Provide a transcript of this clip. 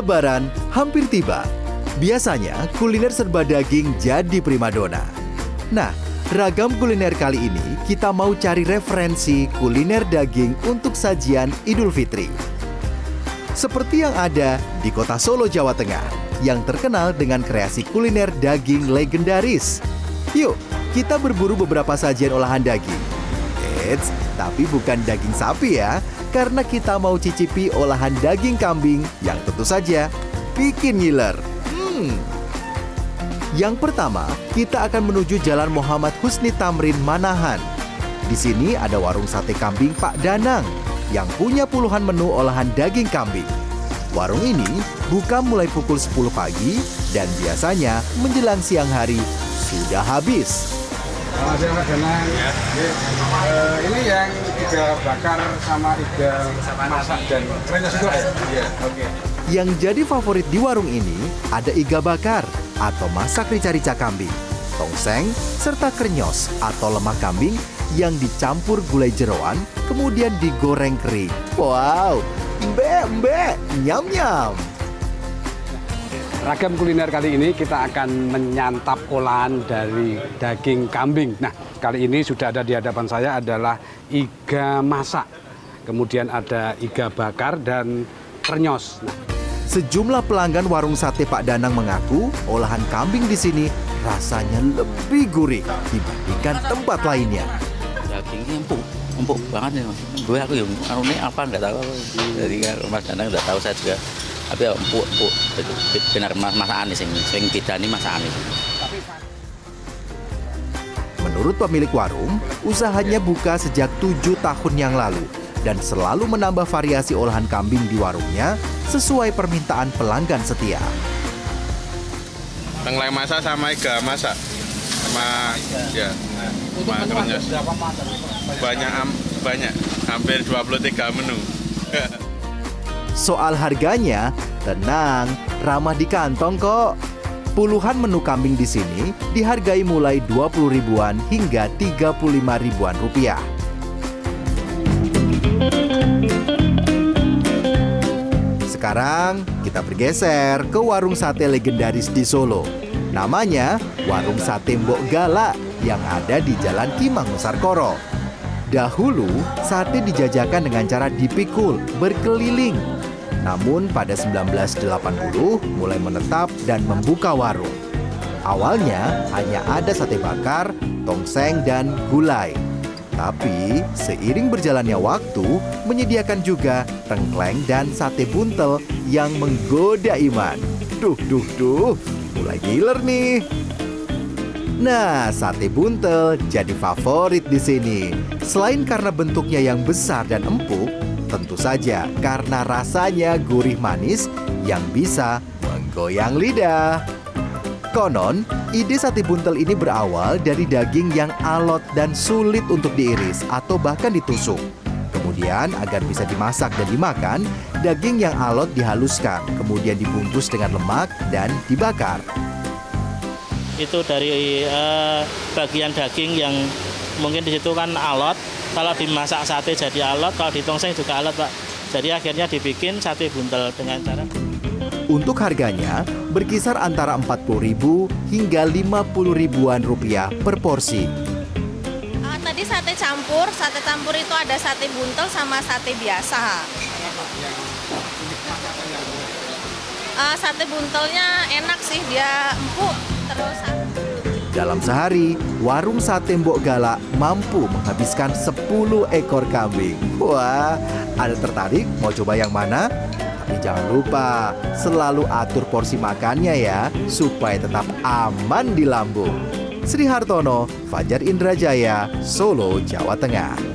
Lebaran hampir tiba. Biasanya kuliner serba daging jadi primadona. Nah, ragam kuliner kali ini kita mau cari referensi kuliner daging untuk sajian Idul Fitri. Seperti yang ada di kota Solo, Jawa Tengah, yang terkenal dengan kreasi kuliner daging legendaris. Yuk, kita berburu beberapa sajian olahan daging. Eits, tapi bukan daging sapi ya, karena kita mau cicipi olahan daging kambing yang tentu saja bikin ngiler. Hmm. Yang pertama, kita akan menuju Jalan Muhammad Husni Tamrin Manahan. Di sini ada warung sate kambing Pak Danang yang punya puluhan menu olahan daging kambing. Warung ini buka mulai pukul 10 pagi dan biasanya menjelang siang hari sudah habis. Ada makanan. Ya. Uh, ini yang iga bakar sama iga masak dan krenyes juga ya? Iya. Oke. Yang jadi favorit di warung ini ada iga bakar atau masak rica-rica kambing, tongseng, serta krenyos atau lemak kambing yang dicampur gulai jeroan kemudian digoreng kering. Wow, mbe mbe, nyam nyam. Ragam kuliner kali ini kita akan menyantap olahan dari daging kambing. Nah, kali ini sudah ada di hadapan saya adalah iga masak. Kemudian ada iga bakar dan ternyos. Nah, Sejumlah pelanggan warung sate Pak Danang mengaku olahan kambing di sini rasanya lebih gurih dibandingkan tempat lainnya. Dagingnya empuk, empuk banget nih mas. Gue aku yang ini apa nggak tahu. Jadi Mas Danang nggak tahu saya juga tapi ya empuk empuk benar mas masakan sing sing masakan itu Menurut pemilik warung, usahanya buka sejak tujuh tahun yang lalu dan selalu menambah variasi olahan kambing di warungnya sesuai permintaan pelanggan setia. Tengkleng masak sama iga masak sama ya sama. Banyak banyak hampir 23 menu. Soal harganya, tenang, ramah di kantong kok. Puluhan menu kambing di sini dihargai mulai 20 ribuan hingga 35 ribuan rupiah. Sekarang kita bergeser ke warung sate legendaris di Solo. Namanya Warung Sate Mbok Gala yang ada di Jalan Kimang Nusarkoro. Dahulu, sate dijajakan dengan cara dipikul, berkeliling. Namun pada 1980 mulai menetap dan membuka warung. Awalnya hanya ada sate bakar, tongseng, dan gulai. Tapi seiring berjalannya waktu, menyediakan juga tengkleng dan sate buntel yang menggoda iman. Duh, duh, duh, mulai giler nih. Nah, sate buntel jadi favorit di sini. Selain karena bentuknya yang besar dan empuk, tentu saja karena rasanya gurih manis yang bisa menggoyang lidah. Konon, ide sate buntel ini berawal dari daging yang alot dan sulit untuk diiris atau bahkan ditusuk. Kemudian, agar bisa dimasak dan dimakan, daging yang alot dihaluskan, kemudian dibungkus dengan lemak dan dibakar. Itu dari eh, bagian daging yang mungkin di situ kan alot. Kalau dimasak sate jadi alot, kalau ditongseng juga alot, Pak. Jadi akhirnya dibikin sate buntel dengan cara Untuk harganya berkisar antara 40.000 hingga 50 ribuan rupiah per porsi. Ah, tadi sate campur, sate campur itu ada sate buntel sama sate biasa. Ah, sate buntelnya enak sih, dia empuk. Dalam sehari, warung sate Mbok Gala mampu menghabiskan 10 ekor kambing. Wah, ada tertarik mau coba yang mana? Tapi jangan lupa, selalu atur porsi makannya ya, supaya tetap aman di lambung. Sri Hartono, Fajar Indrajaya, Solo, Jawa Tengah.